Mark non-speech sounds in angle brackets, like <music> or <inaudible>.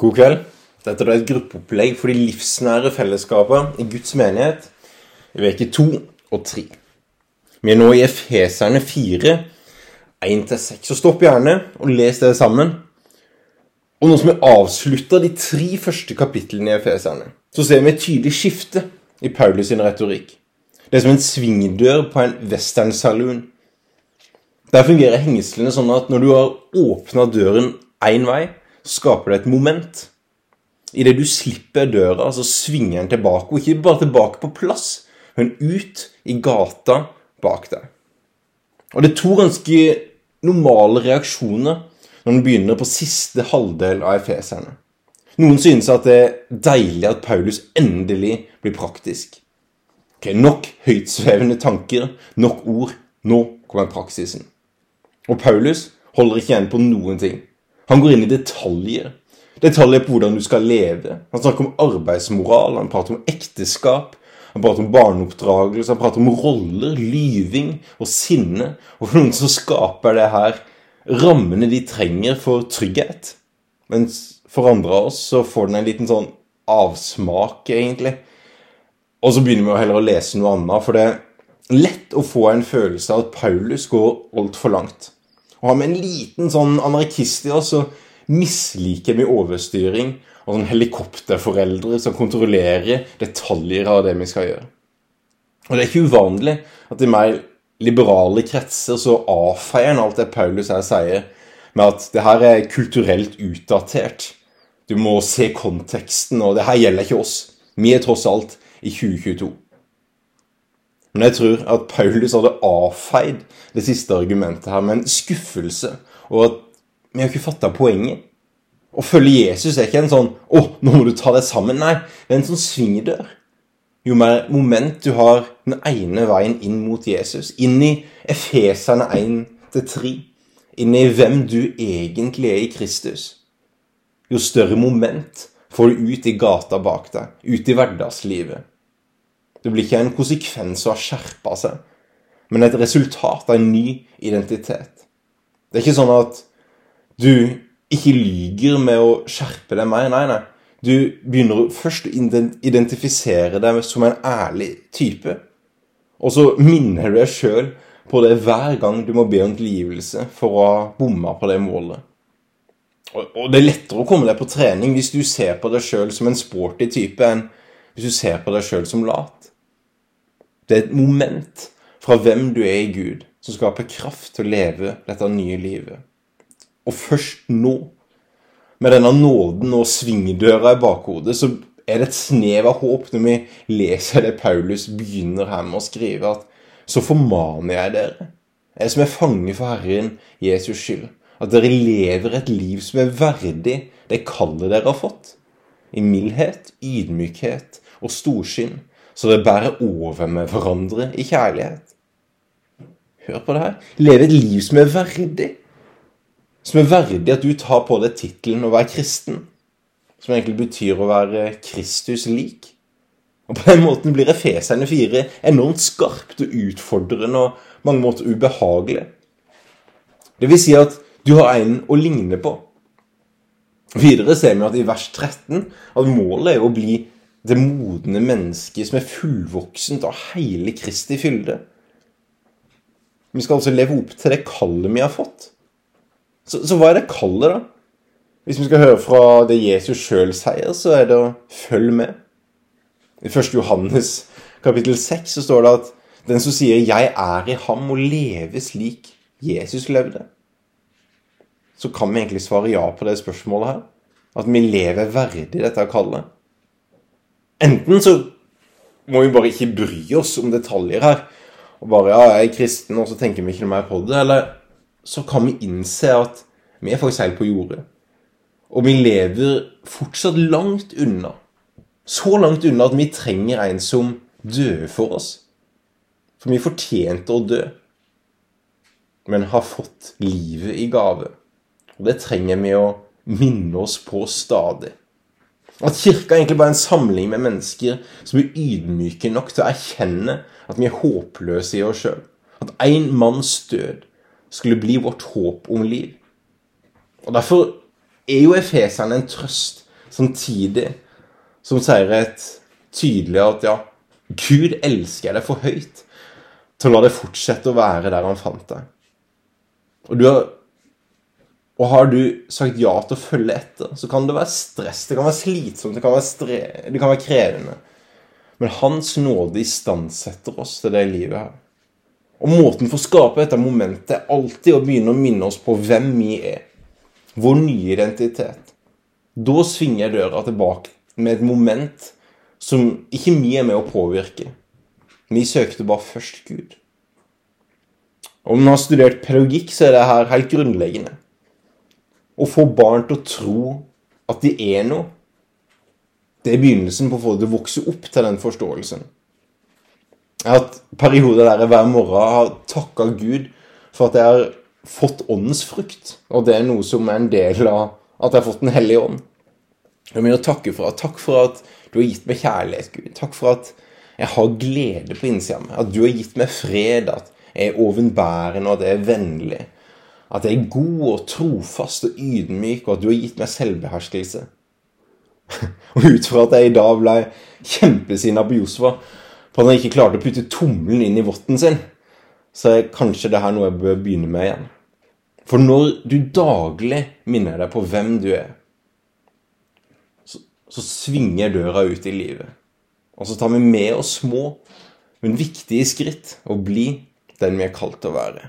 God kveld. Dette er et gruppeopplegg for de livsnære fellesskapene i Guds menighet i uke to og tre. Vi er nå i Efeserne 4, 1-6. Så stopp gjerne og les det sammen. Og nå som vi avslutter de tre første kapitlene i Efeserne, så ser vi et tydelig skifte i Paulus sin retorikk. Det er som en svingdør på en westernsaloon. Der fungerer hengslene sånn at når du har åpna døren én vei, skaper det et moment. Idet du slipper døra, så svinger den tilbake, og ikke bare tilbake på plass, men ut i gata bak deg. Og det er to ganske normale reaksjoner når en begynner på siste halvdel av Efeserne. Noen synes at det er deilig at Paulus endelig blir praktisk. Ok, Nok høytsvevende tanker, nok ord. Nå kommer praksisen. Og Paulus holder ikke igjen på noen ting. Han går inn i detaljer. Detaljer på hvordan du skal leve. Han snakker om arbeidsmoral, han prater om ekteskap. Han prater om barneoppdragelse, han prater om roller, lyving og sinne. Og for noen så skaper det her rammene de trenger for trygghet. Mens for andre av oss så får den en liten sånn avsmak, egentlig. Og så begynner vi heller å lese noe annet, for det er lett å få en følelse av at Paulus går altfor langt. Og har med en liten sånn anarkist i oss, så misliker vi overstyring og sånn helikopterforeldre som kontrollerer detaljer av det vi skal gjøre. Og det er ikke uvanlig at i mer liberale kretser så avfeier en alt det Paulus her sier, med at det her er kulturelt utdatert. Du må se konteksten, og det her gjelder ikke oss. Vi er tross alt i 2022. Men jeg tror at Paulus hadde avfeid det siste argumentet her med en skuffelse over at vi har ikke fatta poenget. Å følge Jesus er ikke en sånn 'Å, nå må du ta deg sammen'. Nei, det er en sånn svingdør. Jo mer moment du har den ene veien inn mot Jesus, inn i Efeserne 1-3, inn i hvem du egentlig er i Kristus, jo større moment får du ut i gata bak deg, ut i hverdagslivet. Det blir ikke en konsekvens å ha skjerpa seg, men et resultat av en ny identitet. Det er ikke sånn at du ikke lyger med å skjerpe deg mer. Nei, nei. Du begynner først å identifisere deg som en ærlig type. Og så minner du deg sjøl på det hver gang du må be om tilgivelse for å ha bomma på det målet. Og det er lettere å komme deg på trening hvis du ser på deg sjøl som en sporty type, enn hvis du ser på deg sjøl som lat. Det er et moment fra hvem du er i Gud, som skaper kraft til å leve dette nye livet. Og først nå, med denne nåden og svingdøra i bakhodet, så er det et snev av håp når vi leser det Paulus begynner her med å skrive, at så formaner jeg dere, jeg som er fange for Herren Jesus skyld, at dere lever et liv som er verdig det kallet dere har fått, i mildhet, ydmykhet og storsinn, så det bærer over med hverandre i kjærlighet. Hør på det her. Leve et liv som er verdig som er verdig at du tar på deg tittelen å være kristen. Som egentlig betyr å være Kristus lik. Og På den måten blir Efeserne 4 enormt skarpt og utfordrende og mange måter ubehagelig. Det vil si at du har en å ligne på. Videre ser vi at i vers 13 at målet er å bli det modne mennesket som er fullvoksent av hele Kristi fylde. Vi skal altså leve opp til det kallet vi har fått. Så, så, hva er det kallet, da? Hvis vi skal høre fra det Jesus sjøl sier, så er det å følge med. I 1. Johannes kapittel 6 så står det at den som sier 'jeg er i ham', må leve slik Jesus levde. Så kan vi egentlig svare ja på det spørsmålet her. At vi lever verdig dette kallet. Enten så må vi bare ikke bry oss om detaljer her. Og bare 'ja, jeg er kristen', og så tenker vi ikke noe mer på det. Eller så kan vi innse at vi er faktisk helt på jordet. Og vi lever fortsatt langt unna. Så langt unna at vi trenger en som døde for oss. For vi fortjente å dø, men har fått livet i gave. Og det trenger vi å minne oss på stadig. At kirka egentlig bare er en samling med mennesker som er ydmyke nok til å erkjenne at vi er håpløse i oss sjøl. At én manns død skulle bli vårt håp om liv. Og Derfor er jo efeserne en trøst samtidig som sier et tydelig at ja, Gud elsker deg for høyt til å la deg fortsette å være der han fant deg. Og, du har, og har du sagt ja til å følge etter, så kan det være stress, det kan være slitsomt, det kan være, stre, det kan være krevende. Men Hans nåde istandsetter oss til det livet her. Og måten for å skape dette momentet er alltid å begynne å minne oss på hvem vi er. Vår nye identitet. Da svinger døra tilbake med et moment som ikke vi er med å påvirke. Vi søkte bare først Gud. Om du har studert pedagogikk, så er det her helt grunnleggende. Å få barn til å tro at de er noe, det er begynnelsen på å få det til å vokse opp til den forståelsen. Jeg har hatt perioder der jeg hver morgen har takka Gud for at jeg har fått åndens frukt. Og det er noe som er en del av at jeg har fått Den hellige ånd. Jeg å takke for, takk for at du har gitt meg kjærlighet, Gud. Takk for at jeg har glede på innsida av meg. At du har gitt meg fred. At jeg er ovenbærende, og at jeg er vennlig. At jeg er god og trofast og ydmyk, og at du har gitt meg selvbeherskelse. <laughs> og ut fra at jeg i dag ble kjempesinna på Josfa for at han ikke klarte å putte tommelen inn i votten sin, så er kanskje det her noe jeg bør begynne med igjen. For når du daglig minner deg på hvem du er, så, så svinger døra ut i livet. Og så tar vi med oss små, men viktige skritt og bli den vi er kalt til å være.